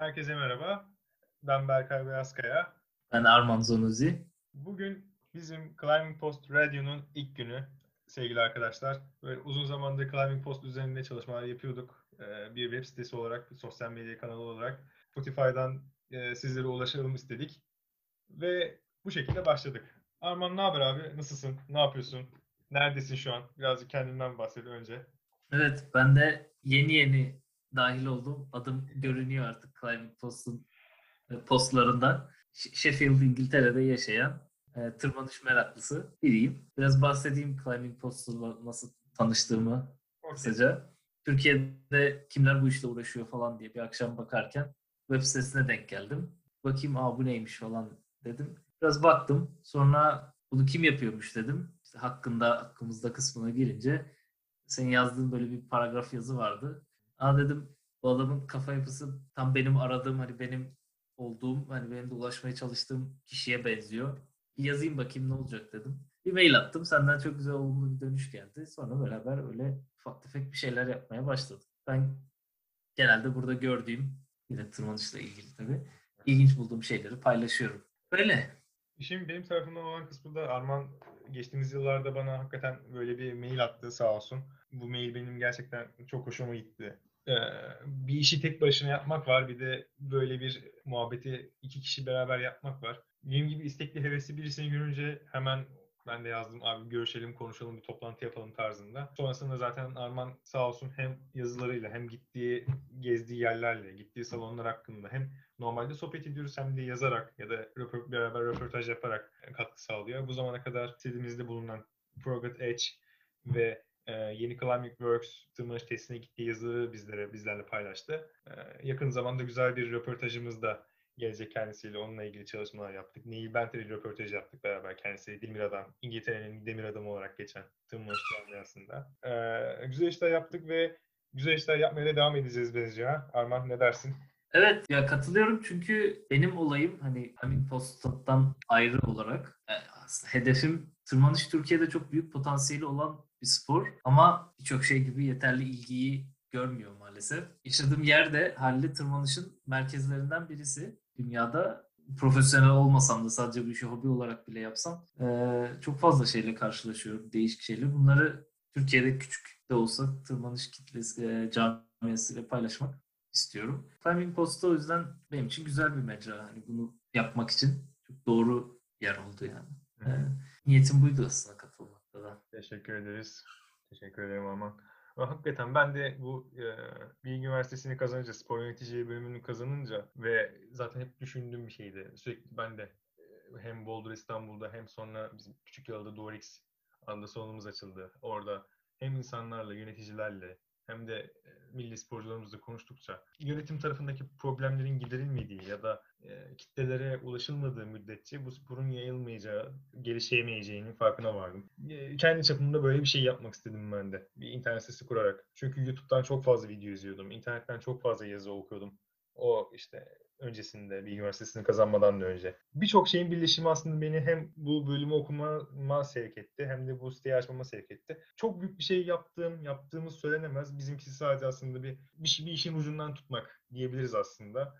Herkese merhaba. Ben Berkay Beyazkaya. Ben Arman Zonuzi. Bugün bizim Climbing Post Radio'nun ilk günü sevgili arkadaşlar. Böyle uzun zamandır Climbing Post üzerinde çalışmalar yapıyorduk. Ee, bir web sitesi olarak, sosyal medya kanalı olarak Spotify'dan e, sizlere ulaşalım istedik. Ve bu şekilde başladık. Arman ne haber abi? Nasılsın? Ne yapıyorsun? Neredesin şu an? Birazcık kendinden bahset önce. Evet, ben de yeni yeni dahil oldum. Adım görünüyor artık Climbing Post'un e, postlarından. Sheffield, İngiltere'de yaşayan e, tırmanış meraklısı biriyim. Biraz bahsedeyim Climbing Post'la nasıl tanıştığımı okay. kısaca. Türkiye'de kimler bu işle uğraşıyor falan diye bir akşam bakarken web sitesine denk geldim. Bakayım aa bu neymiş falan dedim. Biraz baktım. Sonra bunu kim yapıyormuş dedim. İşte hakkında, hakkımızda kısmına girince senin yazdığın böyle bir paragraf yazı vardı. Aa dedim bu adamın kafa yapısı tam benim aradığım hani benim olduğum hani benim de ulaşmaya çalıştığım kişiye benziyor. Bir yazayım bakayım ne olacak dedim. Bir mail attım. Senden çok güzel olumlu bir dönüş geldi. Sonra beraber öyle ufak tefek bir şeyler yapmaya başladık. Ben genelde burada gördüğüm yine tırmanışla ilgili tabii ilginç bulduğum şeyleri paylaşıyorum. Böyle. İşin benim tarafımdan olan kısmı Arman geçtiğimiz yıllarda bana hakikaten böyle bir mail attı sağ olsun. Bu mail benim gerçekten çok hoşuma gitti. Bir işi tek başına yapmak var. Bir de böyle bir muhabbeti iki kişi beraber yapmak var. Benim gibi istekli hevesli birisini görünce hemen ben de yazdım abi görüşelim konuşalım bir toplantı yapalım tarzında. Sonrasında zaten Arman sağ olsun hem yazılarıyla hem gittiği gezdiği yerlerle gittiği salonlar hakkında hem normalde sohbet ediyoruz hem de yazarak ya da röpor, beraber röportaj yaparak katkı sağlıyor. Bu zamana kadar sitemizde bulunan Progress Edge ve e, yeni Climbing Works tırmanış testine gittiği yazıları bizlere bizlerle paylaştı. E, yakın zamanda güzel bir röportajımız da gelecek kendisiyle. Onunla ilgili çalışmalar yaptık. Neil Bentley röportaj yaptık beraber kendisi. Demir Adam, İngiltere'nin demir adamı olarak geçen tırmanış camiasında. E, güzel işler yaptık ve güzel işler yapmaya da devam edeceğiz bence ha. Arman ne dersin? Evet ya katılıyorum çünkü benim olayım hani Climbing Post'tan ayrı olarak e, aslında hedefim tırmanış Türkiye'de çok büyük potansiyeli olan bir spor ama birçok şey gibi yeterli ilgiyi görmüyor maalesef. Yaşadığım yerde halli tırmanışın merkezlerinden birisi. Dünyada profesyonel olmasam da sadece bu işi hobi olarak bile yapsam çok fazla şeyle karşılaşıyorum. Değişik şeyler. Bunları Türkiye'de küçük de olsa tırmanış kitlesi, camiasıyla paylaşmak istiyorum. Climbing Post'ta o yüzden benim için güzel bir mecra. Hani bunu yapmak için çok doğru yer oldu yani. Ee, niyetim buydu aslında katılmakta Teşekkür ederiz. Teşekkür ederim Aman. Hakikaten ben de bu e, Bilgi Üniversitesi'ni kazanınca, spor yöneticiliği bölümünü kazanınca ve zaten hep düşündüğüm bir şeydi. Sürekli ben de hem Boulder İstanbul'da hem sonra bizim küçük yılda Dorix adlı salonumuz açıldı. Orada hem insanlarla, yöneticilerle hem de milli sporcularımızla konuştukça yönetim tarafındaki problemlerin giderilmediği ya da e, kitlelere ulaşılmadığı müddetçe bu sporun yayılmayacağı, gelişemeyeceğinin farkına vardım. E, kendi çapımda böyle bir şey yapmak istedim ben de. Bir internet sitesi kurarak. Çünkü YouTube'dan çok fazla video izliyordum. internetten çok fazla yazı okuyordum. O işte öncesinde bir üniversitesini kazanmadan da önce. Birçok şeyin birleşimi aslında beni hem bu bölümü okumama sevk etti hem de bu siteyi açmama sevk etti. Çok büyük bir şey yaptığım, yaptığımız söylenemez. Bizimkisi sadece aslında bir, bir, bir işin ucundan tutmak diyebiliriz aslında.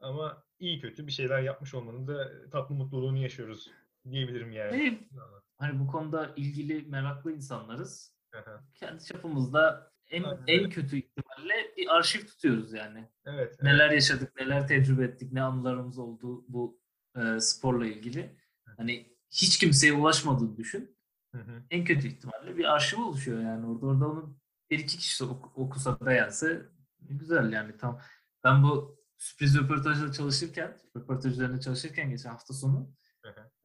Ama iyi kötü bir şeyler yapmış olmanın da tatlı mutluluğunu yaşıyoruz diyebilirim yani. Evet. Hani bu konuda ilgili meraklı insanlarız. Kendi çapımızda en Aynen. en kötü ihtimalle bir arşiv tutuyoruz yani. Evet. Neler yaşadık, neler tecrübe ettik, ne anılarımız oldu bu e, sporla ilgili. Hani hiç kimseye ulaşmadığını düşün. Hı hı. En kötü ihtimalle bir arşiv oluşuyor yani orada. Orada onu bir iki kişi ok- okusa beğense güzel yani tam. Ben bu sürpriz röportajda çalışırken, röportajlarında çalışırken geçen hafta sonu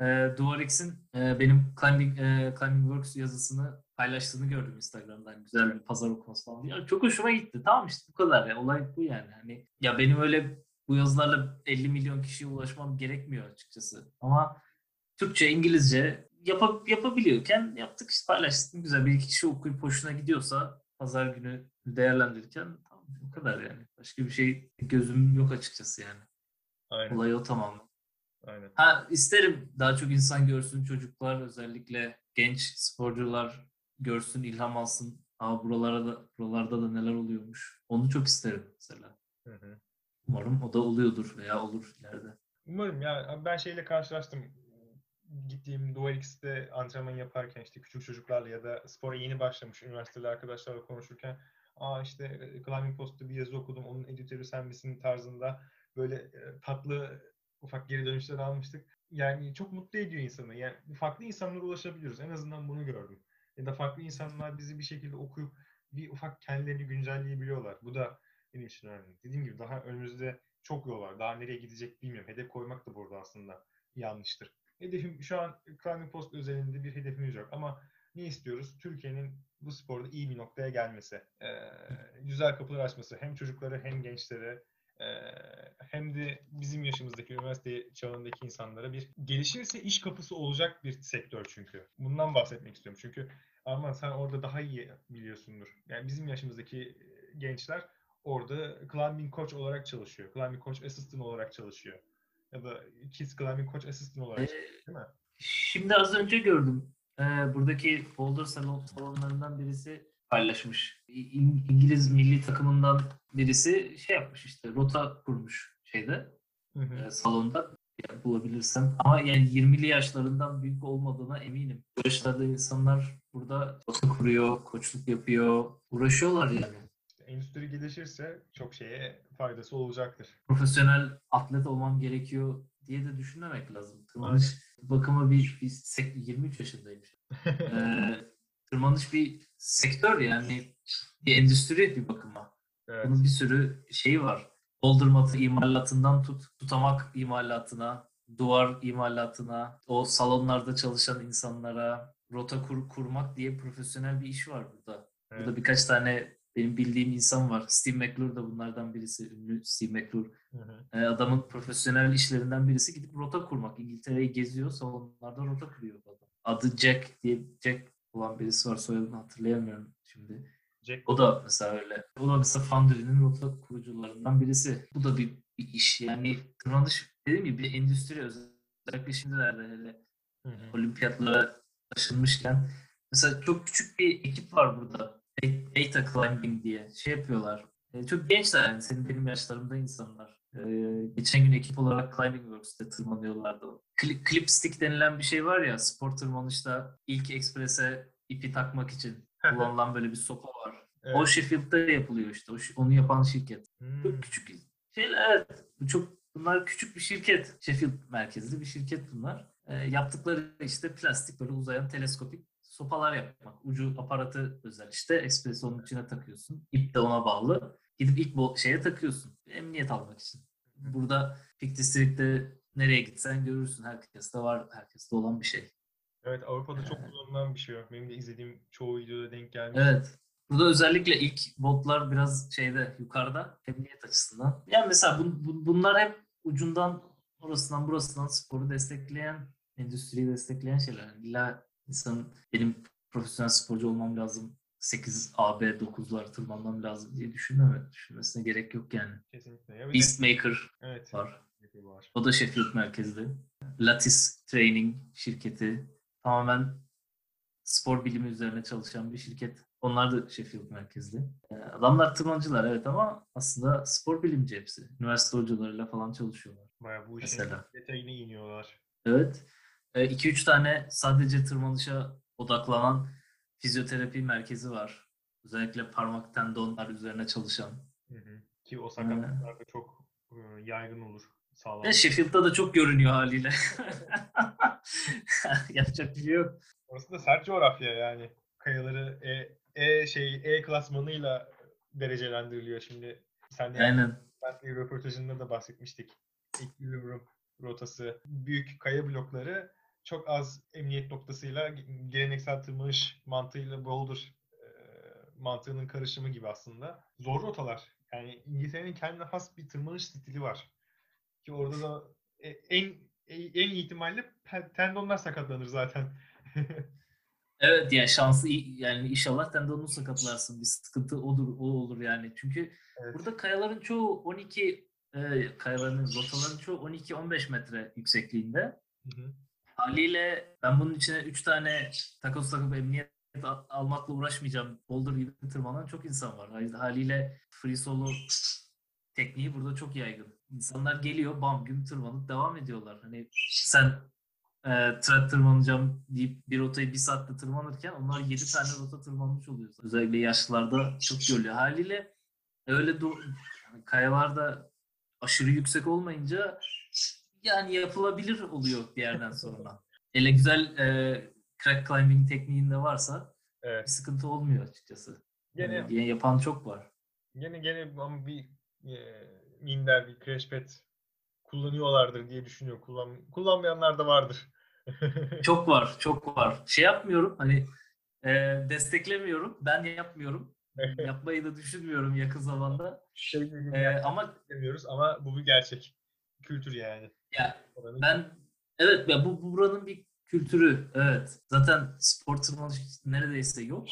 e, Duvarex'in e, benim Climbing, e, Climbing Works yazısını paylaştığını gördüm Instagram'dan. Güzel bir pazar okuması falan. Ya çok hoşuma gitti. Tamam işte bu kadar ya. Olay bu yani. Hani ya benim öyle bu yazılarla 50 milyon kişiye ulaşmam gerekmiyor açıkçası. Ama Türkçe, İngilizce yap yapabiliyorken yaptık işte paylaştık. Güzel bir iki kişi okuyup hoşuna gidiyorsa pazar günü değerlendirirken bu kadar yani. Başka bir şey gözüm yok açıkçası yani. Aynen. Olay o tamamen. Aynen. Ha isterim daha çok insan görsün çocuklar özellikle genç sporcular görsün, ilham alsın. Aa buralara da buralarda da neler oluyormuş. Onu çok isterim mesela. Hı hı. Umarım o da oluyordur veya olur ileride. Umarım ya ben şeyle karşılaştım. Gittiğim Dual X'te antrenman yaparken işte küçük çocuklarla ya da spora yeni başlamış üniversiteli arkadaşlarla konuşurken aa işte e, Climbing Post'ta bir yazı okudum onun editörü sen misin tarzında böyle e, tatlı ufak geri dönüşler almıştık. Yani çok mutlu ediyor insanı. Yani farklı insanlara ulaşabiliyoruz. En azından bunu gördüm. Ya da farklı insanlar bizi bir şekilde okuyup bir ufak kendilerini güncelleyebiliyorlar. Bu da benim için önemli. Dediğim gibi daha önümüzde çok yol var. Daha nereye gidecek bilmiyorum. Hedef koymak da burada aslında yanlıştır. Hedefim şu an Climbing Post özelinde bir hedefimiz yok. Ama ne istiyoruz? Türkiye'nin bu sporda iyi bir noktaya gelmesi. Ee, güzel kapılar açması. Hem çocuklara hem gençlere e, hem de bizim yaşımızdaki üniversite çağındaki insanlara bir gelişirse iş kapısı olacak bir sektör çünkü. Bundan bahsetmek istiyorum. Çünkü Arman sen orada daha iyi biliyorsundur. Yani bizim yaşımızdaki gençler orada climbing coach olarak çalışıyor. Climbing coach assistant olarak çalışıyor. Ya da kids climbing coach assistant olarak Ee, çalışıyor değil mi? Şimdi az önce gördüm. Ee, buradaki Boulder salon, salonlarından birisi paylaşmış. İngiliz milli takımından birisi şey yapmış işte rota kurmuş şeyde Hı hı. e, salonda Ya bulabilirsem. Ama yani 20'li yaşlarından büyük olmadığına eminim. Bu yaşlarda insanlar burada rota kuruyor, koçluk yapıyor, uğraşıyorlar yani. Endüstri gelişirse çok şeye faydası olacaktır. Profesyonel atlet olmam gerekiyor diye de düşünmemek lazım. Tırmanış bakımı bir, bir sek- 23 yaşındayım. Ee, tırmanış bir sektör yani bir endüstri bir bakıma. Evet. Bunun bir sürü şeyi var. Doldurmatı imalatından tut, tutamak imalatına, duvar imalatına, o salonlarda çalışan insanlara rota kur, kurmak diye profesyonel bir iş var burada. Evet. Burada birkaç tane benim bildiğim insan var. Steve McClure da bunlardan birisi. Ünlü Steve McClure. Hı hı. Ee, adamın profesyonel işlerinden birisi gidip rota kurmak. İngiltere'yi geziyor, salonlarda rota kuruyor adam. Adı Jack diye Jack olan birisi var. Soyadını hatırlayamıyorum şimdi. Jack O da mesela öyle. O da mesela Foundry'nin rota kurucularından birisi. Bu da bir, bir iş. Yani tırmanış dediğim gibi bir endüstri özellikle şimdilerde hele Hı hı. olimpiyatlara taşınmışken mesela çok küçük bir ekip var burada. Data Climbing diye şey yapıyorlar. E, çok gençler yani senin benim yaşlarımda insanlar. E, geçen gün ekip olarak Climbing Works'te tırmanıyorlardı. Clip, clip stick denilen bir şey var ya spor tırmanışta ilk eksprese ipi takmak için kullanılan böyle bir sopa var. Evet. O Sheffield'da yapılıyor işte. Onu yapan şirket. Hmm. Çok küçük şeyler. Evet. Bu çok bunlar küçük bir şirket. Sheffield merkezli bir şirket bunlar. E, yaptıkları işte plastik böyle uzayan teleskopik sopalar yapmak. Ucu aparatı özel işte. Espresso onun içine takıyorsun. İp de ona bağlı. Gidip ilk bu şeye takıyorsun. Emniyet almak için. Burada Peak District'te nereye gitsen görürsün. Herkeste var. Herkeste olan bir şey. Evet Avrupa'da çok Evet. kullanılan bir şey yok. Benim de izlediğim çoğu videoda denk gelmiş. Evet. Burada özellikle ilk botlar biraz şeyde yukarıda emniyet açısından. Yani mesela bun- bun- bunlar hep ucundan orasından burasından sporu destekleyen, endüstriyi destekleyen şeyler. İlla insan benim profesyonel sporcu olmam lazım. 8 AB 9'lar tırmanmam lazım diye düşünmeme, düşünmesine gerek yok yani. Kesinlikle. Ya Beastmaker evet. var. var. O da Sheffield merkezli. Lattice Training şirketi. Tamamen spor bilimi üzerine çalışan bir şirket. Onlar da Sheffield merkezli. Ee, Adamlar tırmancılar evet ama aslında spor bilimci hepsi. Üniversite hocalarıyla falan çalışıyorlar. Bayağı bu işin detayına iniyorlar. Evet. 2-3 tane sadece tırmanışa odaklanan fizyoterapi merkezi var. Özellikle parmak tendonlar üzerine çalışan. Hı hı. Ki o sakatlıklar da çok e, yaygın olur. Sağlam. Ve Sheffield'da da çok görünüyor haliyle. Yapacak bir şey yok. Orası da sert coğrafya yani. Kayaları E, e şey E klasmanıyla derecelendiriliyor şimdi. Sen de Aynen. Bentley röportajında da bahsetmiştik. Equilibrium rotası, büyük kaya blokları çok az emniyet noktasıyla geleneksel tırmanış mantığıyla boulder e, mantığının karışımı gibi aslında. Zor rotalar. Yani İngiltere'nin kendine has bir tırmanış stili var. Ki orada da e, en en iyi ihtimalle tendonlar sakatlanır zaten. Evet yani şanslı yani inşallah tendonunu sakatlarsın. Bir sıkıntı odur, o olur yani. Çünkü Evet. burada kayaların çoğu 12 e, kayaların rotaların çoğu 12-15 metre yüksekliğinde. Hı hı. Haliyle ben bunun içine 3 tane takoz takıp emniyet al- almakla uğraşmayacağım. Boulder gibi tırmanan çok insan var. Hal- Haliyle free solo tekniği burada çok yaygın. İnsanlar geliyor bam güm tırmanıp devam ediyorlar. Hani sen e, thread tırmanacağım deyip bir rotayı bir saatte tırmanırken onlar 7 tane rota tırmanmış oluyor. Özellikle yaşlılarda çok görülüyor. Haliyle öyle do- yani kayalarda aşırı yüksek olmayınca yani yapılabilir oluyor bir yerden sonra. Hele güzel e, crack climbing tekniğinde varsa bir Evet. sıkıntı olmuyor açıkçası. Gene Yani yapan çok var. Gene gene ama bir e, minder, bir crash pad kullanıyorlardır diye düşünüyorum. Kullan, kullanmayanlar da vardır. Çok var, çok var. Şey yapmıyorum, hani e, desteklemiyorum, ben yapmıyorum. Yapmayı da düşünmüyorum yakın zamanda. şey bir gün E, ama demiyoruz ama bu bir gerçek. Kültür yani. Ya ben evet ya bu bu buranın bir kültürü. Evet. Zaten spor tırmanış neredeyse yok.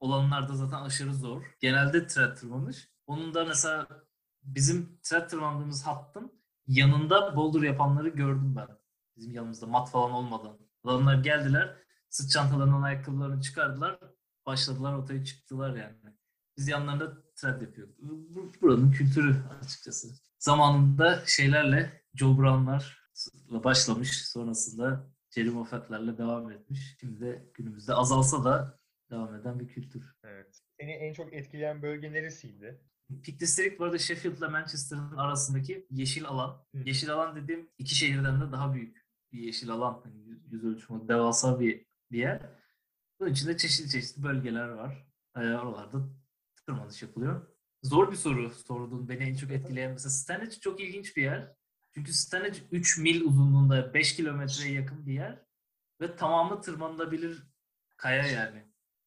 Olanlar da zaten aşırı zor. Genelde thread tırmanış. Onun da mesela bizim thread tırmandığımız hattın yanında boulder yapanları gördüm ben. Bizim yanımızda mat falan olmadan. Adamlar geldiler, sırt çantalarından ayakkabılarını çıkardılar, başladılar rotaya çıktılar yani. Biz yanlarında thread yapıyorduk. Bu- Buranın kültürü açıkçası. Zamanında şeylerle, Joe Brown'larla başlamış, sonrasında Jerry Moffat'larla devam etmiş. Şimdi de günümüzde azalsa da devam eden bir kültür. Evet. Seni en çok etkileyen bölge neresiydi? Peak District bu arada Sheffield ile Manchester'ın arasındaki yeşil alan. Hı. Yeşil alan dediğim iki şehirden de daha büyük bir yeşil alan. Yani yüz, ölçümü devasa bir, bir yer. Bunun içinde çeşitli çeşitli bölgeler var. Ee, oralarda tırmanış yapılıyor. Zor bir soru sordun. Beni en çok etkileyen. Mesela Stanage çok ilginç bir yer. Çünkü Stanage 3 mil uzunluğunda 5 kilometreye yakın bir yer. Ve tamamı tırmanılabilir kaya yani.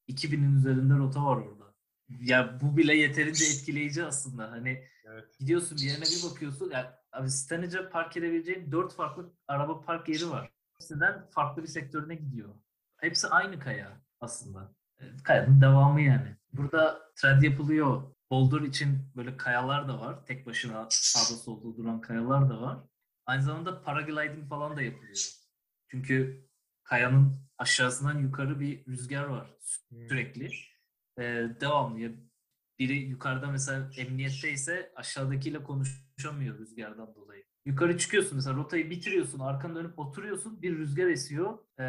2000'in üzerinde rota var orada. Ya bu bile yeterince etkileyici aslında. Hani Evet. gidiyorsun bir yerine bir bakıyorsun. Ya abi Stanage'a park edebileceğin dört farklı araba park yeri var. Hepsinden farklı bir sektörüne gidiyor. Hepsi aynı kaya aslında. E, Kayanın devamı yani. Burada thread yapılıyor. Boulder için böyle kayalar da var. Tek başına sağda solda duran kayalar da var. Aynı zamanda paragliding falan da yapılıyor. Çünkü kayanın aşağısından yukarı bir rüzgar var Hmm. sürekli. Ee, devamlı. Biri yukarıda mesela emniyetteyse aşağıdakiyle konuşamıyor rüzgardan dolayı. Yukarı çıkıyorsun mesela rotayı bitiriyorsun, arkanı dönüp oturuyorsun, bir rüzgar esiyor. Ee,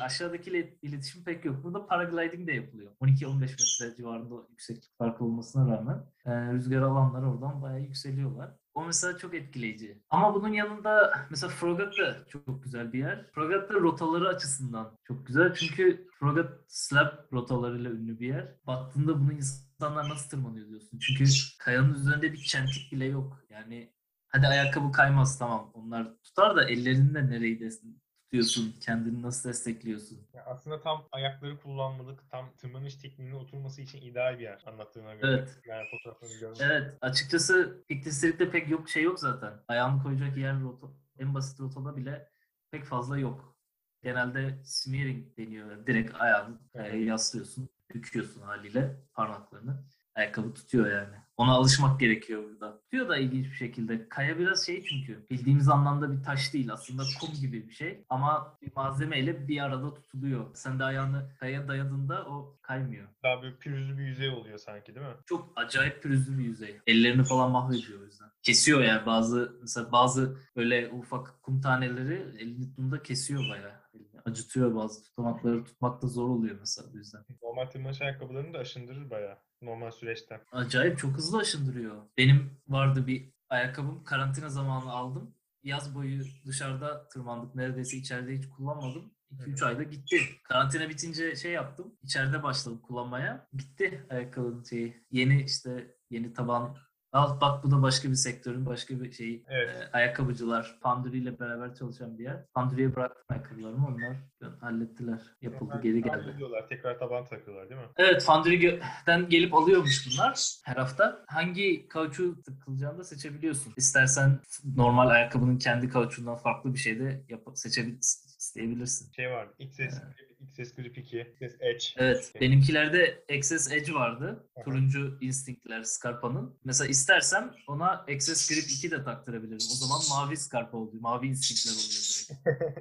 aşağıdakiyle iletişim pek yok. Burada paragliding de yapılıyor. 12-15 metre civarında yükseklik farkı olmasına rağmen e, rüzgar alanlar oradan bayağı yükseliyorlar. O mesela çok etkileyici. Ama bunun yanında mesela Frogat da çok güzel bir yer. Frogat da rotaları açısından çok güzel. Çünkü Frogat slab rotalarıyla ünlü bir yer. Baktığında bunu insanlar nasıl tırmanıyor diyorsun. Çünkü kayanın üzerinde bir çentik bile yok. Yani hadi ayakkabı kaymaz tamam. Onlar tutar da ellerinde nereyi des- tutuyorsun? Kendini nasıl destekliyorsun? Ya aslında tam ayakları kullanmalık, tam tırmanış tekniğine oturması için ideal bir yer anlattığına göre. Evet. Yani fotoğraflarını görmek. Evet, açıkçası Peak District'te pek yok şey yok zaten. Ayağını koyacak yer rota, en basit rotada bile pek fazla yok. Genelde smearing deniyor. Direkt ayağını kayaya yaslıyorsun, büküyorsun haliyle parmaklarını. Ayakkabı tutuyor yani. Ona alışmak gerekiyor burada. Tutuyor da ilginç bir şekilde. Kaya biraz şey çünkü bildiğimiz anlamda bir taş değil aslında kum gibi bir şey. Ama bir malzemeyle bir arada tutuluyor. Sen de ayağını kayaya dayadığında o kaymıyor. Daha böyle pürüzlü bir yüzey oluyor sanki değil mi? Çok acayip pürüzlü bir yüzey. Ellerini falan mahvediyor o yüzden. Kesiyor yani bazı mesela bazı böyle ufak kum taneleri elini tuttuğunda kesiyor bayağı. Acıtıyor bazı tutamakları tutmak da zor oluyor mesela bu yüzden. Normal tırmanış ayakkabılarını da aşındırır bayağı. Normal süreçten. Acayip çok hızlı aşındırıyor. Benim vardı bir ayakkabım karantina zamanı aldım. Yaz boyu dışarıda tırmandık. Neredeyse içeride hiç kullanmadım. 2-3 ayda gitti. Karantina bitince şey yaptım. İçeride başladım kullanmaya. Bitti ayakkabının şeyi. Yeni işte yeni taban. Al bak bu da başka bir sektörün başka bir şeyi. Evet. Ee, ayakkabıcı Foundry ile beraber çalışan bir yer. Foundry'ye bıraktım ayakkabılarımı. Onlar hallettiler. Yapıldı Hemen geri geldi. hallediyorlar, Tekrar taban takıyorlar değil mi? Evet Foundry'den gelip alıyormuş bunlar her hafta. Hangi kauçuğu takılacağını da seçebiliyorsun. İstersen normal ayakkabının kendi kauçuğundan farklı bir şey de yap seçebil isteyebilirsin. Şey vardı. XS, Grip, XS Grip 2, XS Edge. Evet, benimkilerde XS Edge vardı. Aha. Turuncu Instinct'ler Scarpa'nın. Mesela istersem ona XS Grip 2 de taktırabilirim. O zaman mavi Scarpa oluyor, mavi Instinct'ler oluyor direkt.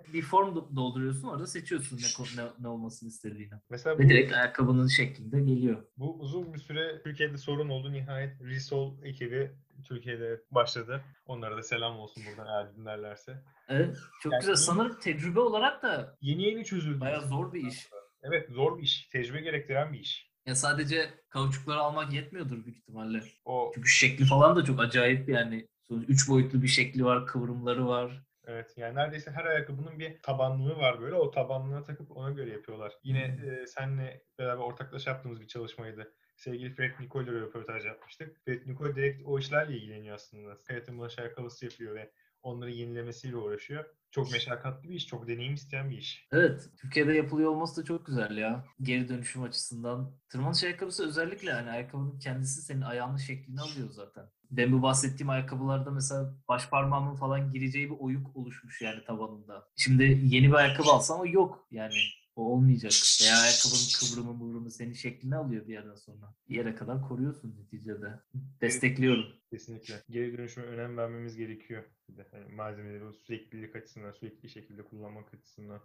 bir form do- dolduruyorsun, orada seçiyorsun ne, ne, ne olmasını istediğini. Mesela bu, Ve direkt ayakkabının şeklinde geliyor. bu uzun bir süre Türkiye'de sorun oldu. Nihayet Resol ekibi Türkiye'de başladı. Onlara da selam olsun buradan eğer dinlerlerse. Evet, çok Yani güzel. Sanırım tecrübe olarak da Yeni yeni çözüldü. bayağı zor bir iş. Evet zor bir iş. Tecrübe gerektiren bir iş. Ya sadece kauçukları almak yetmiyordur büyük ihtimalle. O Çünkü şekli falan da çok acayip yani. Sonuç- Üç boyutlu bir şekli var, kıvrımları var. Evet yani neredeyse her ayakkabının bir tabanlığı var böyle. O tabanlığa takıp ona göre yapıyorlar. Yine e, senle beraber ortaklaşa yaptığımız bir çalışmaydı. Sevgili Fred Nicole ile röportaj yapmıştık. Fred Nicole direkt o işlerle ilgileniyor aslında. Kayatın bulaş ayakkabısı yapıyor ve onları yenilemesiyle uğraşıyor. Çok meşakkatli bir iş, çok deneyim isteyen bir iş. Evet, Türkiye'de yapılıyor olması da çok güzel ya. Geri dönüşüm açısından. Tırmanış ayakkabısı özellikle hani ayakkabının kendisi senin ayağının şeklini alıyor zaten. Ben bu bahsettiğim ayakkabılarda mesela baş parmağımın falan gireceği bir oyuk oluşmuş yani tabanında. Şimdi yeni bir ayakkabı alsam o yok yani. O olmayacak. Veya ayakkabının kıvrımı mıvrımı senin şeklini alıyor bir yerden sonra. Bir yere kadar koruyorsun neticede. Destekliyorum. Kesinlikle. Geri dönüşüme önem vermemiz gerekiyor. Bir de hani malzemeleri o süreklilik açısından, sürekli şekilde kullanmak açısından.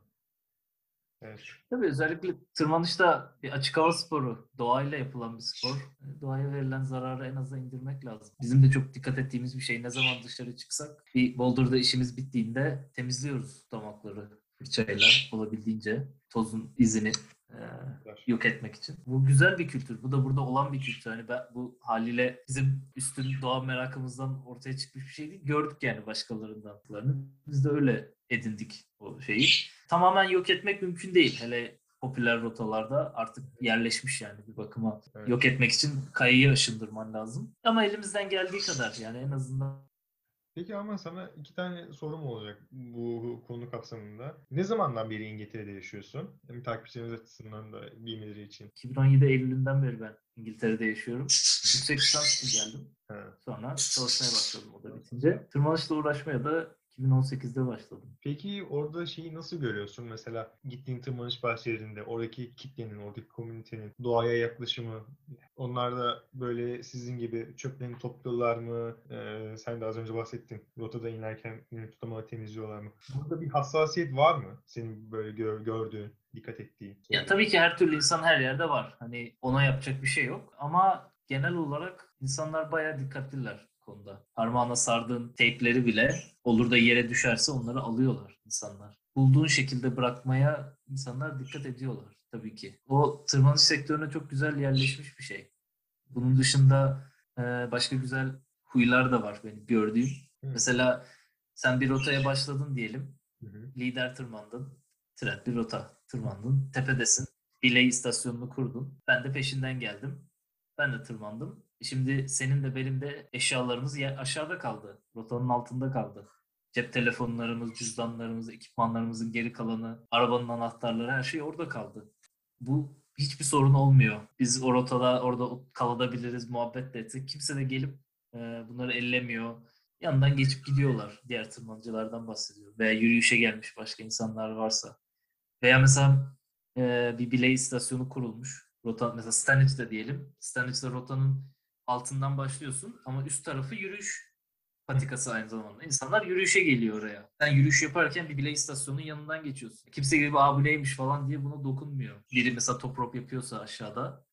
Evet. Tabii özellikle tırmanışta bir açık hava sporu, doğayla yapılan bir spor. E, Doğaya verilen zararı en aza indirmek lazım. Bizim de çok dikkat ettiğimiz bir şey. Ne zaman dışarı çıksak bir boulder'da işimiz bittiğinde temizliyoruz damakları fırçayla olabildiğince tozun izini e, yok etmek için. Bu güzel bir kültür. Bu da burada olan bir kültür. Hani ben bu haliyle bizim üstün doğa merakımızdan ortaya çıkmış bir şey değil. Gördük yani başkalarından. Biz de öyle edindik o şeyi. Tamamen yok etmek mümkün değil. Hele popüler rotalarda artık yerleşmiş yani bir bakıma. Evet. Yok etmek için kayayı aşındırman lazım. Ama elimizden geldiği kadar yani en azından Peki ama sana iki tane sorum olacak bu konu kapsamında. Ne zamandan beri İngiltere'de yaşıyorsun? Hem takipçilerimiz açısından da bilmeleri için. 2017 Eylül'ünden beri ben İngiltere'de yaşıyorum. Yüksek lisans için geldim. Ha. Sonra çalışmaya başladım o da bitince. Tırmanışla uğraşmaya da 2018'de başladım. Peki orada şeyi nasıl görüyorsun? Mesela gittiğin tırmanış bahçelerinde oradaki kitlenin, oradaki komünitenin doğaya yaklaşımı, onlar da böyle sizin gibi çöplerini topluyorlar mı? Ee, sen de az önce bahsettin. Rotada inerken tutamağı temizliyorlar mı? Burada bir hassasiyet var mı? Senin böyle gör- gördüğün, dikkat ettiğin. Ya tabii ki her türlü insan her yerde var. Hani ona yapacak bir şey yok. Ama genel olarak insanlar bayağı dikkatliler konuda. Parmağına sardığın teypleri bile olur da yere düşerse onları alıyorlar insanlar. Bulduğun şekilde bırakmaya insanlar dikkat ediyorlar tabii ki. O tırmanış sektörüne çok güzel yerleşmiş bir şey. Bunun dışında e, başka güzel huylar da var benim gördüğüm. Hı. Mesela sen bir rotaya başladın diyelim. Hı hı. Lider tırmandın. Trend bir rota tırmandın. Tepedesin. Biley istasyonunu kurdun. Ben de peşinden geldim. Ben de tırmandım. Şimdi senin de benim de eşyalarımız yer, aşağıda kaldı. Rotanın altında kaldı. Cep telefonlarımız, cüzdanlarımız, ekipmanlarımızın geri kalanı, arabanın anahtarları her şey orada kaldı. Bu hiçbir sorun olmuyor. Biz o rotada orada kalabiliriz, muhabbet de etsek. Kimse de gelip e, bunları ellemiyor. Yanından geçip gidiyorlar. Diğer tırmanıcılardan bahsediyorum. Veya yürüyüşe gelmiş başka insanlar varsa. Veya mesela e, bir biley istasyonu kurulmuş. Rota, mesela Stanwich'te diyelim. Stanwich'te rotanın altından başlıyorsun ama üst tarafı yürüyüş patikası aynı zamanda. İnsanlar yürüyüşe geliyor oraya. Sen yürüyüş yaparken bir biley istasyonunun yanından geçiyorsun. Kimse gelip aa bu neymiş falan diye buna dokunmuyor. Biri mesela top rope yapıyorsa aşağıda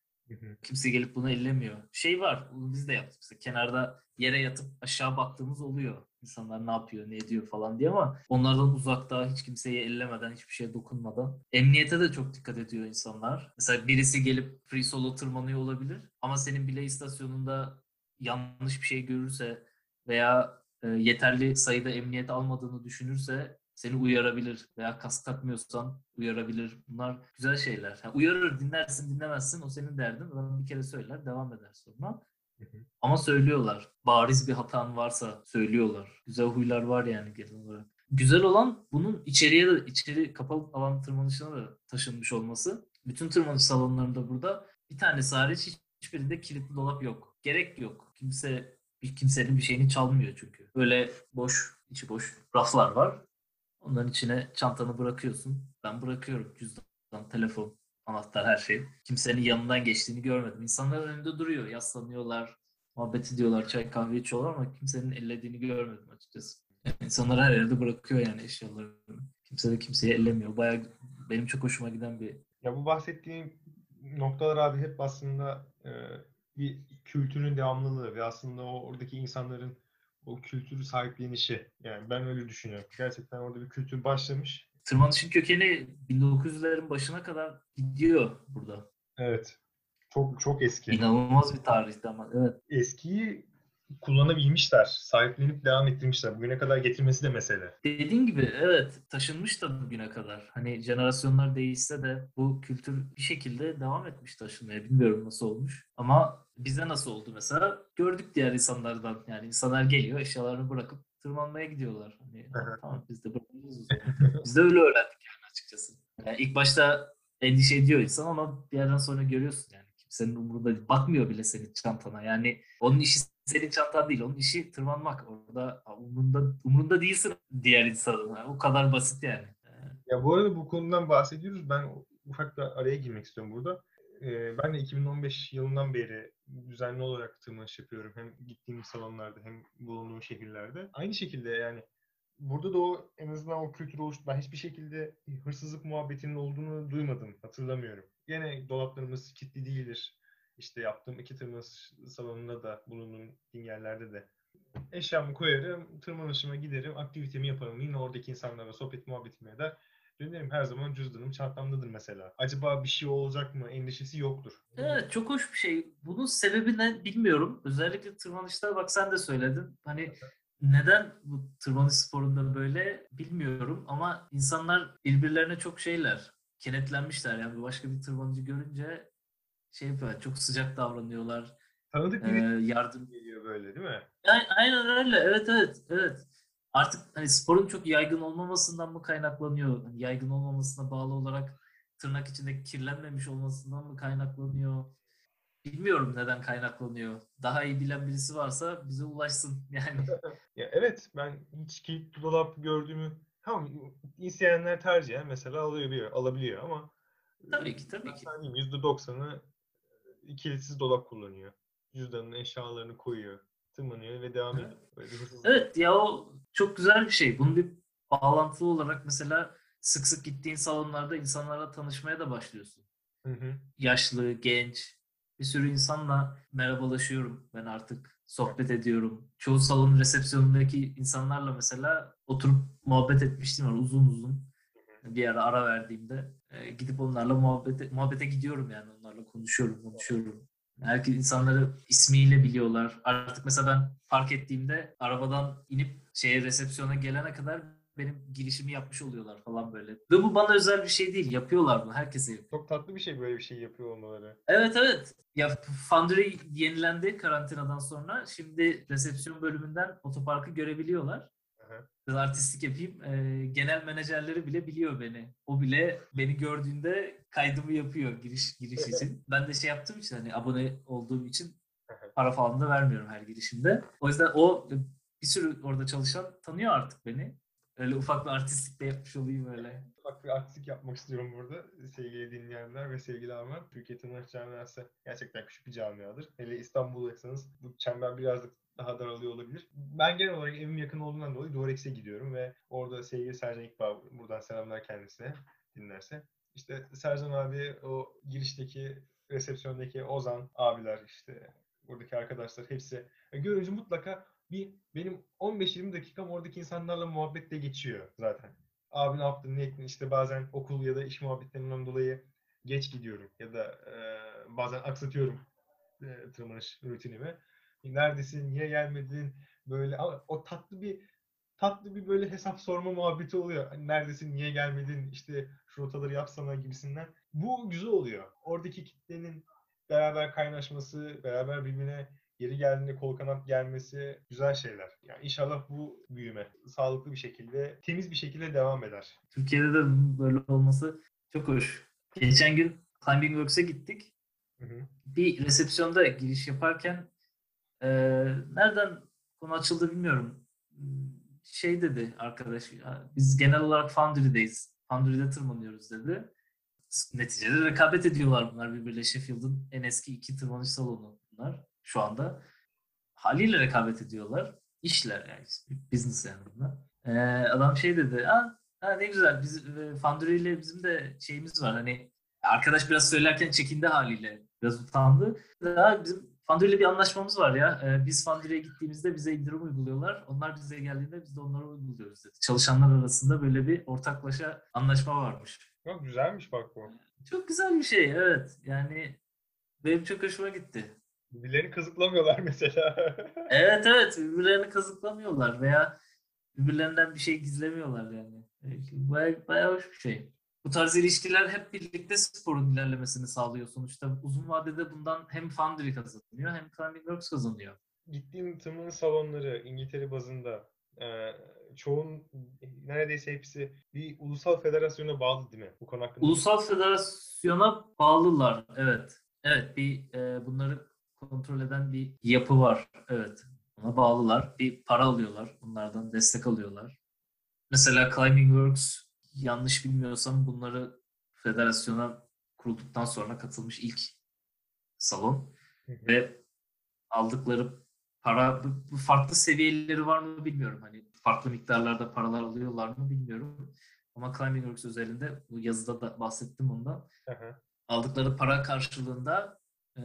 kimse gelip bunu ellemiyor. Şey var, bunu biz de yaptık. Mesela kenarda yere yatıp aşağı baktığımız oluyor. İnsanlar ne yapıyor, ne ediyor falan diye ama onlardan uzakta, hiç kimseyi ellemeden, hiçbir şeye dokunmadan. Emniyete de çok dikkat ediyor insanlar. Mesela birisi gelip free solo tırmanıyor olabilir ama senin bile istasyonunda yanlış bir şey görürse veya e, yeterli sayıda emniyet almadığını düşünürse seni uyarabilir veya kask takmıyorsan uyarabilir. Bunlar güzel şeyler. Ha, uyarır, dinlersin, dinlemezsin o senin derdin. Adam bir kere söyler, devam eder sonra. Ama söylüyorlar. Bariz bir hatan varsa söylüyorlar. Güzel huylar var yani genel olarak. Güzel olan bunun içeriye de içeri kapalı alan tırmanışına da taşınmış olması. Bütün tırmanış salonlarında burada bir tanesi hariç hiç- hiçbirinde kilitli dolap yok. Gerek yok. Kimse bir kimsenin bir şeyini çalmıyor çünkü. Böyle boş, içi boş raflar var. Onların içine çantanı bırakıyorsun. Ben bırakıyorum cüzdan, telefon, anahtar her şey. Kimsenin yanından geçtiğini görmedim. İnsanlar önünde duruyor, yaslanıyorlar, muhabbet ediyorlar, çay kahve içiyorlar ama kimsenin ellediğini görmedim açıkçası. Yani insanlar her yerde bırakıyor yani eşyalarını. Kimse de kimseyi ellemiyor. Bayağı benim çok hoşuma giden bir Ya bu bahsettiğim noktalar abi hep aslında e, bir kültürün devamlılığı ve aslında o oradaki insanların o kültürü sahiplenişi. Yani ben öyle düşünüyorum. Gerçekten orada bir kültür başlamış. Tırmanışın kökeni 1900'lerin başına kadar gidiyor burada. Evet. Çok çok eski. İnanılmaz bir tarihti ama evet. Eskiyi kullanabilmişler. Sahiplenip devam ettirmişler. Bugüne kadar getirmesi de mesele. Dediğin gibi evet taşınmış da bugüne kadar. Hani jenerasyonlar değişse de bu kültür bir şekilde devam etmiş taşınmaya. Bilmiyorum nasıl olmuş. Ama bize nasıl oldu mesela? Gördük diğer insanlardan. Yani insanlar geliyor eşyalarını bırakıp tırmanmaya gidiyorlar. Hani tamam biz de bırakıyoruz. Biz de öyle öğrendik yani açıkçası. Yani ilk başta endişe ediyor insan ama bir yerden sonra görüyorsun yani. Kimsenin umurunda değil. Bakmıyor bile senin çantana. Yani onun işi senin çantan değil. Onun işi tırmanmak. Orada umurunda, umurunda değilsin diğer insanın. Yani o kadar basit yani. Ya bu arada bu konudan bahsediyoruz. Ben ufak da araya girmek istiyorum burada. Ben de 2015 yılından beri düzenli olarak tırmanış yapıyorum. Hem gittiğim salonlarda hem bulunduğum şehirlerde. Aynı şekilde yani burada da o en azından o kültür oluştu. Ben hiçbir şekilde hırsızlık muhabbetinin olduğunu duymadım. Hatırlamıyorum. Gene dolaplarımız kilitli değildir. İşte yaptığım iki tırmanış salonunda da bulunduğum yerlerde de eşyamı koyarım, tırmanışıma giderim, aktivitemi yaparım. Yine oradaki insanlarla sohbet muhabbetime eder. Dönerim her zaman cüzdanım çantamdadır mesela. Acaba bir şey olacak mı endişesi yoktur. Evet çok hoş bir şey. Bunun sebebi ne bilmiyorum. Özellikle tırmanışta bak sen de söyledin. Hani neden bu tırmanış sporunda böyle bilmiyorum ama insanlar birbirlerine çok şeyler. Kenetlenmişler yani başka bir tırmanıcı görünce şey yapıyorlar, çok sıcak davranıyorlar. Tanıdık biri ee, yardım geliyor böyle değil mi? Aynen öyle. Evet evet evet. Artık hani sporun çok yaygın olmamasından mı kaynaklanıyor? Hani yaygın olmamasına bağlı olarak tırnak içinde kirlenmemiş olmasından mı kaynaklanıyor? Bilmiyorum neden kaynaklanıyor. Daha iyi bilen birisi varsa bize ulaşsın yani. ya evet ben hiç kilitli dolap gördüğümü tamam isteyenler tercihen mesela alabiliyor, alabiliyor ama tabii ki tabii ki. %90'ı kilitsiz dolap kullanıyor. Cüzdanın eşyalarını koyuyor, tırmanıyor ve devam ediyor. Böyle evet ya o çok güzel bir şey. Bunun bir bağlantılı olarak mesela sık sık gittiğin salonlarda insanlarla tanışmaya da başlıyorsun. Hı hı. Yaşlı, genç, bir sürü insanla merhabalaşıyorum ben artık. Sohbet ediyorum. Çoğu salonun resepsiyonundaki insanlarla mesela oturup muhabbet etmiştim var uzun uzun. Bir ara ara verdiğimde e, gidip onlarla muhabbete, muhabbete gidiyorum yani onlarla konuşuyorum, konuşuyorum. Herkes insanları ismiyle biliyorlar. Artık mesela ben fark ettiğimde arabadan inip şeye resepsiyona gelene kadar benim girişimi yapmış oluyorlar falan böyle. Ve bu bana özel bir şey değil. Yapıyorlar bunu. Herkese yapıyor. Çok tatlı bir şey böyle bir şey yapıyor olmaları. Evet evet. Ya Foundry yenilendi karantinadan sonra. Şimdi resepsiyon bölümünden otoparkı görebiliyorlar. Biraz artistik yapayım. E, genel menajerleri bile biliyor beni. O bile beni gördüğünde kaydımı yapıyor giriş giriş için. Ben de şey yaptığım için hani abone olduğum için para falan da vermiyorum her girişimde. O yüzden o bir sürü orada çalışan tanıyor artık beni. Öyle ufak bir artistlik de yapmış olayım öyle. Ufak bir artistlik yapmak istiyorum burada sevgili dinleyenler ve sevgili Arman. Türkiye Tırmanış Camiası gerçekten küçük bir camiadır. Hele İstanbul'daysanız bu çember birazcık daha daralıyor olabilir. Ben genel olarak evim yakın olduğundan dolayı Doğrex'e gidiyorum ve orada sevgili Sercan İkbal, buradan selamlar kendisine dinlerse. İşte Sercan abi o girişteki resepsiyondaki Ozan abiler işte buradaki arkadaşlar hepsi görünce mutlaka bir benim 15-20 dakikam oradaki insanlarla muhabbetle geçiyor zaten. Abi ne yaptın, ne ettin? İşte bazen okul ya da iş muhabbetlerinden dolayı geç gidiyorum ya da e, bazen aksatıyorum e, tırmanış rutinimi. Neredesin, niye gelmedin? Böyle o tatlı bir tatlı bir böyle hesap sorma muhabbeti oluyor. Hani neredesin, niye gelmedin, işte şu rotaları yapsana gibisinden. Bu güzel oluyor. Oradaki kitlenin beraber kaynaşması, beraber birbirine Geri geldiğinde kol kanat gelmesi güzel şeyler. Yani inşallah bu büyüme sağlıklı bir şekilde, temiz bir şekilde devam eder. Türkiye'de de böyle olması çok hoş. Geçen gün Climbing Works'e gittik. Hı hı. Bir resepsiyonda giriş yaparken e, nereden konu açıldı bilmiyorum. Şey dedi arkadaş, biz genel olarak Foundry'deyiz. Foundry'de tırmanıyoruz dedi. Neticede rekabet ediyorlar bunlar birbirle. Sheffield'ın en eski iki tırmanış salonu bunlar şu anda. Haliyle rekabet ediyorlar. İşler yani. Business yani bunlar. Ee, adam şey dedi. Ha, ha ne güzel. Biz e, Foundry ile bizim de şeyimiz var. Hani arkadaş biraz söylerken çekindi haliyle. Biraz utandı. Ha, bizim Foundry ile bir anlaşmamız var ya. Ee, biz Foundry'e gittiğimizde bize indirim uyguluyorlar. Onlar bize geldiğinde biz de onlara uyguluyoruz dedi. Çalışanlar arasında böyle bir ortaklaşa anlaşma varmış. Ya, güzelmiş bak bu. Çok güzel bir şey evet. Yani benim çok hoşuma gitti. Birbirlerini kazıklamıyorlar mesela. Evet evet birbirlerini kazıklamıyorlar veya birbirlerinden bir şey gizlemiyorlar yani. Bayağı, bayağı hoş bir şey. Bu tarz ilişkiler hep birlikte sporun ilerlemesini sağlıyor sonuçta. Uzun vadede bundan hem Foundry kazanıyor hem Climbing Works kazanıyor. Gittiğim tırmanış salonları İngiltere bazında e, çoğun neredeyse hepsi bir ulusal federasyona bağlı değil mi? Bu konu hakkında. Ulusal federasyona bağlılar evet. Evet bir e, bunları kontrol eden bir yapı var. Evet. Ona bağlılar. Bir para alıyorlar. Bunlardan destek alıyorlar. Mesela Climbing Works yanlış bilmiyorsam bunları federasyona kurulduktan sonra katılmış ilk salon ve aldıkları para bu farklı seviyeleri var mı bilmiyorum. Hani farklı miktarlarda paralar alıyorlar mı bilmiyorum. Ama Climbing Works özelinde bu yazıda da bahsettim ondan. Aldıkları para karşılığında e,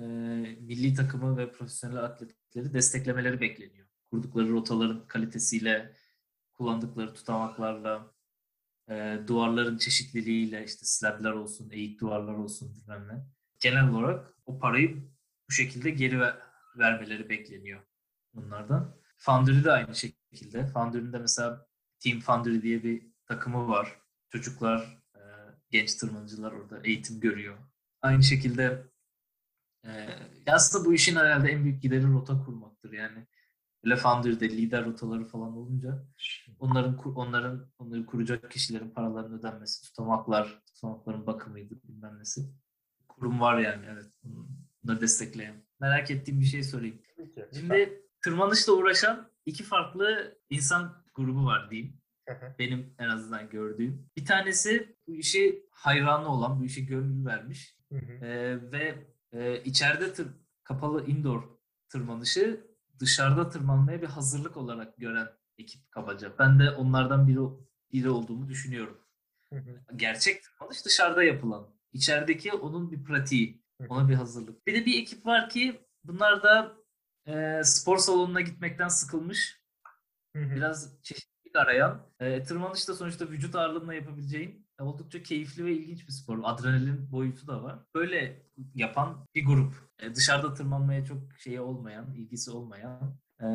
milli takımı ve profesyonel atletleri desteklemeleri bekleniyor. Kurdukları rotaların kalitesiyle, kullandıkları tutamaklarla, e, duvarların çeşitliliğiyle işte slabler olsun, eğik duvarlar olsun bilmem ne. Genel olarak o parayı bu şekilde geri ver, vermeleri bekleniyor bunlardan. Foundry de aynı şekilde. Foundry'nin de mesela Team Foundry diye bir takımı var. Çocuklar, e, genç tırmanıcılar orada eğitim görüyor. Aynı şekilde e, aslında bu işin herhalde en büyük gideri rota kurmaktır. Yani hele Foundry'de lider rotaları falan olunca onların onların onları kuracak kişilerin paralarının ödenmesi, tutamaklar, tutamakların bakımıydı bilmem nesi. Kurum var yani evet. Bunları destekleyen. Merak ettiğim bir şey sorayım. Şimdi tırmanışla uğraşan iki farklı insan grubu var diyeyim. Benim en azından gördüğüm. Bir tanesi bu işe hayranı olan, bu işe gönül vermiş. Ee, ve e, içeride tır, kapalı indoor tırmanışı dışarıda tırmanmaya bir hazırlık olarak gören ekip kabaca. Ben de onlardan biri biri olduğumu düşünüyorum. Gerçek tırmanış dışarıda yapılan. İçerideki onun bir pratiği. Ona bir hazırlık. Bir de bir ekip var ki bunlar da e, spor salonuna gitmekten sıkılmış. Biraz çeşitlilik arayan. E, tırmanış da sonuçta vücut ağırlığına yapabileceğin oldukça keyifli ve ilginç bir spor. Adrenalin boyutu da var. Böyle yapan bir grup. E, dışarıda tırmanmaya çok şeyi olmayan, ilgisi olmayan, e,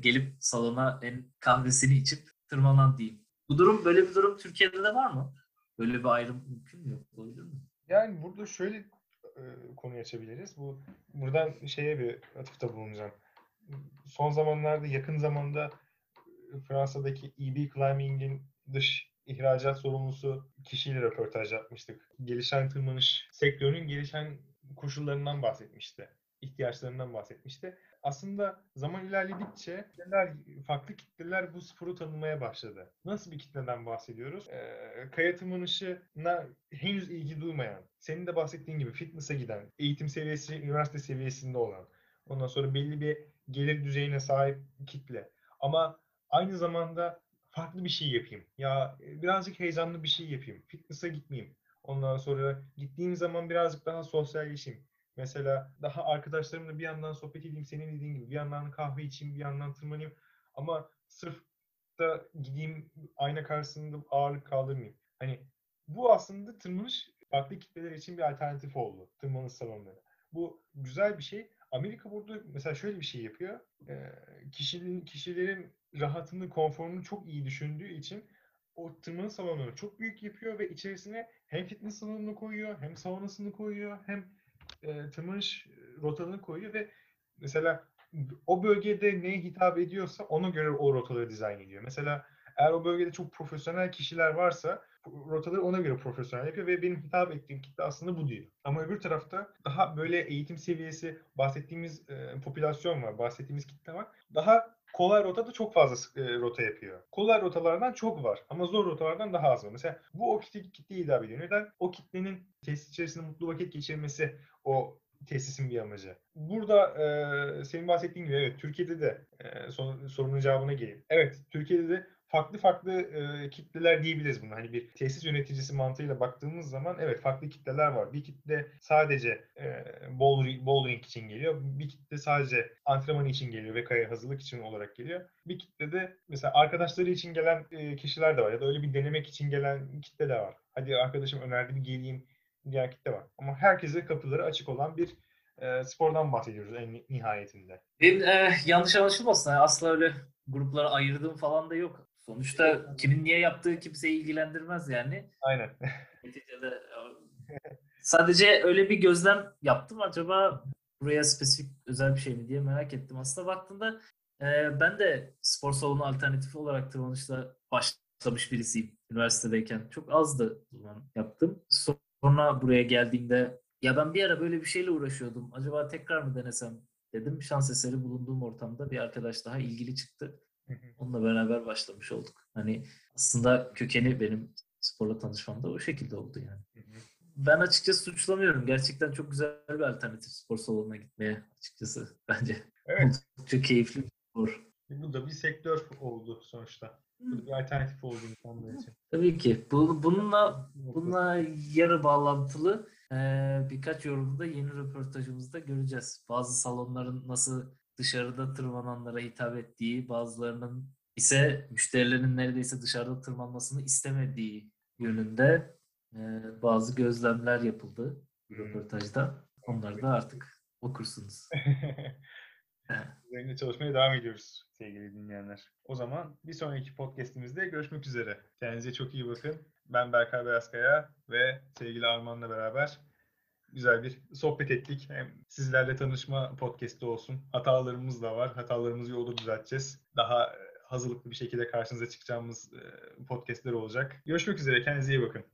gelip salona en kahvesini içip tırmanan diyeyim. Bu durum, böyle bir durum Türkiye'de de var mı? Böyle bir ayrım mümkün mü? Olabilir mi? Yani burada şöyle e, konuyu açabiliriz. Bu buradan şeye bir atıfta bulunacağım. Son zamanlarda, yakın zamanda Fransa'daki EB Climbing'in dış ihracat sorumlusu kişiyle röportaj yapmıştık. Gelişen tırmanış sektörünün gelişen koşullarından bahsetmişti. ihtiyaçlarından bahsetmişti. Aslında zaman ilerledikçe kitleler, farklı kitleler bu sporu tanımaya başladı. Nasıl bir kitleden bahsediyoruz? Ee, kaya tırmanışına henüz ilgi duymayan, senin de bahsettiğin gibi fitness'a giden, eğitim seviyesi, üniversite seviyesinde olan, ondan sonra belli bir gelir düzeyine sahip kitle. Ama aynı zamanda farklı bir şey yapayım. Ya birazcık heyecanlı bir şey yapayım. Fitness'a gitmeyeyim. Ondan sonra gittiğim zaman birazcık daha sosyalleşeyim. Mesela daha arkadaşlarımla bir yandan sohbet edeyim senin dediğin gibi. Bir yandan kahve içeyim, bir yandan tırmanayım. Ama sırf da gideyim ayna karşısında ağırlık kaldırmayayım. Hani bu aslında tırmanış farklı kitleler için bir alternatif oldu. Tırmanış salonları. Bu güzel bir şey. Amerika burada mesela şöyle bir şey yapıyor. E, kişinin, kişilerin rahatını, konforunu çok iyi düşündüğü için o tırmanış salonunu çok büyük yapıyor ve içerisine hem fitness salonunu koyuyor, hem saunasını koyuyor, hem e, tırmanış rotalarını koyuyor ve mesela o bölgede neye hitap ediyorsa ona göre o rotaları dizayn ediyor. Mesela eğer o bölgede çok profesyonel kişiler varsa rotaları ona göre profesyonel yapıyor ve benim hitap ettiğim kitle aslında bu diyor. Ama öbür tarafta daha böyle eğitim seviyesi bahsettiğimiz e, popülasyon var, bahsettiğimiz kitle var. Daha kolay rotada çok fazla e, rota yapıyor. Kolay rotalardan çok var ama zor rotalardan daha az var. Mesela bu o kitle, kitleyi hitap ediyor. Neden? O kitlenin tesis içerisinde mutlu vakit geçirmesi o tesisin bir amacı. Burada e, senin bahsettiğin gibi evet Türkiye'de de e, son, sorunun cevabına geleyim. Evet Türkiye'de de farklı farklı e, kitleler diyebiliriz buna. Hani bir tesis yöneticisi mantığıyla baktığımız zaman evet farklı kitleler var. Bir kitle sadece e, bowling, bowling için geliyor. Bir kitle sadece antrenman için geliyor ve kaya hazırlık için olarak geliyor. Bir kitle de mesela arkadaşları için gelen e, kişiler de var ya da öyle bir denemek için gelen kitle de var. Hadi arkadaşım önerdi bir geleyim diğer kitle var. Ama herkese kapıları açık olan bir e, spordan bahsediyoruz en nihayetinde. Benim e, yanlış anlaşılmasın. Asla öyle gruplara ayırdığım falan da yok. Sonuçta kimin niye yaptığı kimseyi ilgilendirmez yani. Aynen. Neticede e, sadece öyle bir gözlem yaptım. Acaba buraya spesifik özel bir şey mi diye merak ettim. Aslında baktığında e, ben de spor salonu alternatifi olarak tırmanışla başlamış birisiyim üniversitedeyken. Çok azdı zaman yaptım. Sonra buraya geldiğimde ya ben bir ara böyle bir şeyle uğraşıyordum. Acaba tekrar mı denesem dedim. Şans eseri bulunduğum ortamda bir arkadaş daha ilgili çıktı. Onunla beraber başlamış olduk. Hani aslında kökeni benim sporla tanışmam da o şekilde oldu yani. Ben açıkçası suçlamıyorum. Gerçekten çok güzel bir alternatif spor salonuna gitmeye açıkçası bence. Evet. Oldukça keyifli bir spor. Bu da bir sektör oldu sonuçta. Bu bir alternatif oldu insanlar için. Tabii ki. Bu, bununla bununla yarı bağlantılı e, birkaç yorumu da yeni röportajımızda göreceğiz. Bazı salonların nasıl dışarıda tırmananlara hitap ettiği, bazılarının ise müşterilerin neredeyse dışarıda tırmanmasını istemediği yönünde e, bazı gözlemler yapıldı bu röportajda. Onları da artık okursunuz. Üzerinde çalışmaya devam ediyoruz sevgili dinleyenler. O zaman bir sonraki podcastimizde görüşmek üzere. Kendinize çok iyi bakın. Ben Berkay Beyazkaya ve sevgili Arman'la beraber güzel bir sohbet ettik. Hem sizlerle tanışma podcast'i olsun. Hatalarımız da var. Hatalarımızı yolda düzelteceğiz. Daha hazırlıklı bir şekilde karşınıza çıkacağımız podcast'ler olacak. Görüşmek üzere. Kendinize iyi bakın.